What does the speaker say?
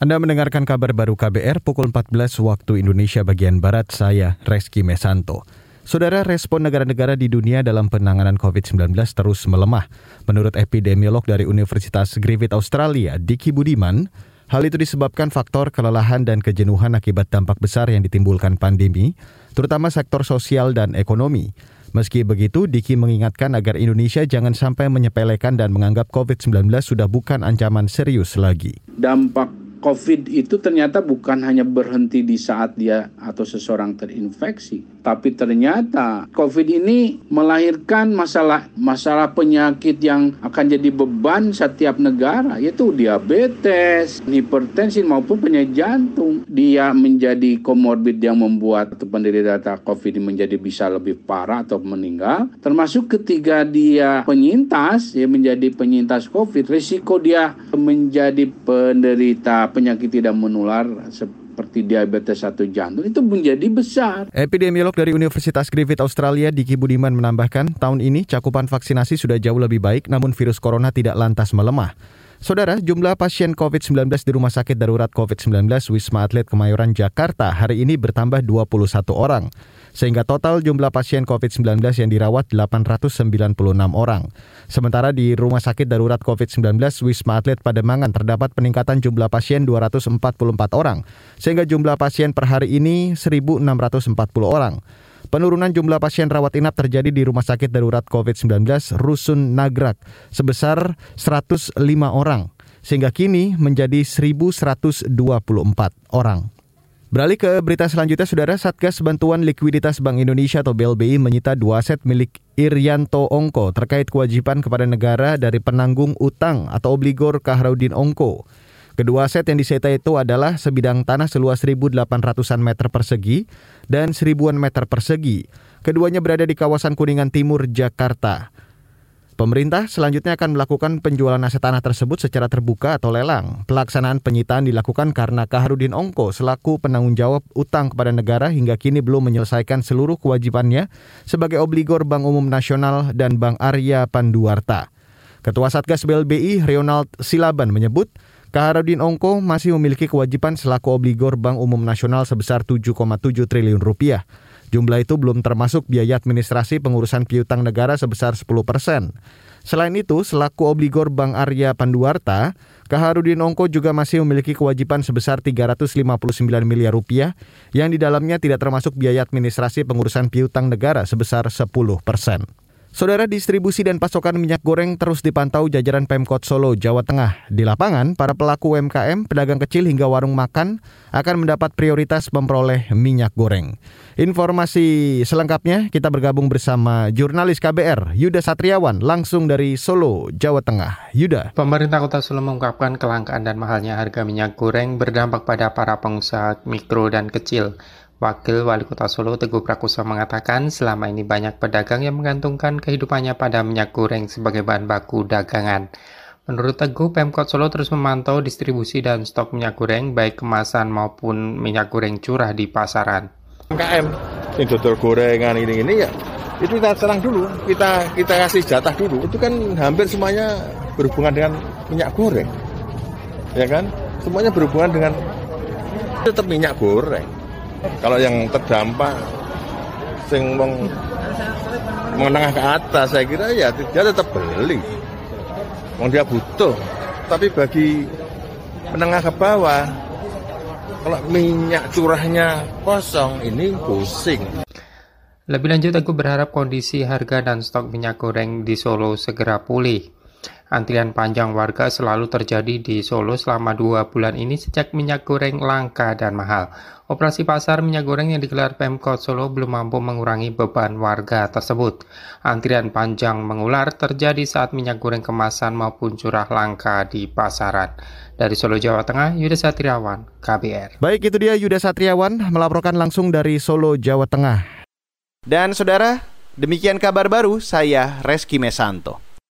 Anda mendengarkan kabar baru KBR pukul 14 waktu Indonesia bagian Barat, saya Reski Mesanto. Saudara, respon negara-negara di dunia dalam penanganan COVID-19 terus melemah. Menurut epidemiolog dari Universitas Griffith Australia, Diki Budiman, hal itu disebabkan faktor kelelahan dan kejenuhan akibat dampak besar yang ditimbulkan pandemi, terutama sektor sosial dan ekonomi. Meski begitu, Diki mengingatkan agar Indonesia jangan sampai menyepelekan dan menganggap COVID-19 sudah bukan ancaman serius lagi. Dampak COVID itu ternyata bukan hanya berhenti di saat dia atau seseorang terinfeksi, tapi ternyata COVID ini melahirkan masalah masalah penyakit yang akan jadi beban setiap negara, yaitu diabetes, hipertensi maupun penyakit jantung. Dia menjadi komorbid yang membuat penderita COVID menjadi bisa lebih parah atau meninggal. Termasuk ketika dia penyintas, ya menjadi penyintas COVID, risiko dia menjadi penderita penyakit tidak menular seperti diabetes atau jantung itu menjadi besar. Epidemiolog dari Universitas Griffith Australia Diki Budiman menambahkan, tahun ini cakupan vaksinasi sudah jauh lebih baik namun virus corona tidak lantas melemah. Saudara, jumlah pasien COVID-19 di Rumah Sakit Darurat COVID-19 Wisma Atlet Kemayoran Jakarta hari ini bertambah 21 orang, sehingga total jumlah pasien COVID-19 yang dirawat 896 orang. Sementara di Rumah Sakit Darurat COVID-19 Wisma Atlet Pademangan terdapat peningkatan jumlah pasien 244 orang, sehingga jumlah pasien per hari ini 1.640 orang. Penurunan jumlah pasien rawat inap terjadi di Rumah Sakit Darurat COVID-19 Rusun Nagrak sebesar 105 orang, sehingga kini menjadi 1.124 orang. Beralih ke berita selanjutnya, Saudara Satgas Bantuan Likuiditas Bank Indonesia atau BLBI menyita dua aset milik Irianto Ongko terkait kewajiban kepada negara dari penanggung utang atau obligor Kahraudin Ongko. Kedua aset yang disita itu adalah sebidang tanah seluas 1.800-an meter persegi dan seribuan meter persegi. Keduanya berada di kawasan Kuningan Timur, Jakarta. Pemerintah selanjutnya akan melakukan penjualan aset tanah tersebut secara terbuka atau lelang. Pelaksanaan penyitaan dilakukan karena Kaharudin Ongko selaku penanggung jawab utang kepada negara hingga kini belum menyelesaikan seluruh kewajibannya sebagai obligor Bank Umum Nasional dan Bank Arya Panduarta. Ketua Satgas BLBI Ronald Silaban menyebut Kaharudin Ongko masih memiliki kewajiban selaku obligor Bank Umum Nasional sebesar 7,7 triliun rupiah. Jumlah itu belum termasuk biaya administrasi pengurusan piutang negara sebesar 10 persen. Selain itu, selaku obligor Bank Arya Panduarta, Kaharudin Ongko juga masih memiliki kewajiban sebesar 359 miliar rupiah yang di dalamnya tidak termasuk biaya administrasi pengurusan piutang negara sebesar 10 persen. Saudara distribusi dan pasokan minyak goreng terus dipantau jajaran Pemkot Solo, Jawa Tengah. Di lapangan, para pelaku UMKM, pedagang kecil hingga warung makan akan mendapat prioritas memperoleh minyak goreng. Informasi selengkapnya kita bergabung bersama jurnalis KBR Yuda Satriawan langsung dari Solo, Jawa Tengah. Yuda. Pemerintah Kota Solo mengungkapkan kelangkaan dan mahalnya harga minyak goreng berdampak pada para pengusaha mikro dan kecil. Wakil Wali Kota Solo Teguh Prakoso mengatakan selama ini banyak pedagang yang menggantungkan kehidupannya pada minyak goreng sebagai bahan baku dagangan. Menurut Teguh, Pemkot Solo terus memantau distribusi dan stok minyak goreng baik kemasan maupun minyak goreng curah di pasaran. KM, ini gorengan ini ini ya itu kita serang dulu, kita kita kasih jatah dulu. Itu kan hampir semuanya berhubungan dengan minyak goreng, ya kan? Semuanya berhubungan dengan tetap minyak goreng kalau yang terdampak sing mong menengah ke atas saya kira ya dia tetap beli. Wong dia butuh. Tapi bagi menengah ke bawah kalau minyak curahnya kosong ini pusing. Lebih lanjut aku berharap kondisi harga dan stok minyak goreng di Solo segera pulih Antrian panjang warga selalu terjadi di Solo selama dua bulan ini sejak minyak goreng langka dan mahal. Operasi pasar minyak goreng yang digelar Pemkot Solo belum mampu mengurangi beban warga tersebut. Antrian panjang mengular terjadi saat minyak goreng kemasan maupun curah langka di pasaran. Dari Solo, Jawa Tengah, Yuda Satriawan, KBR. Baik, itu dia Yuda Satriawan melaporkan langsung dari Solo, Jawa Tengah. Dan saudara, demikian kabar baru saya Reski Mesanto.